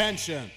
Attention.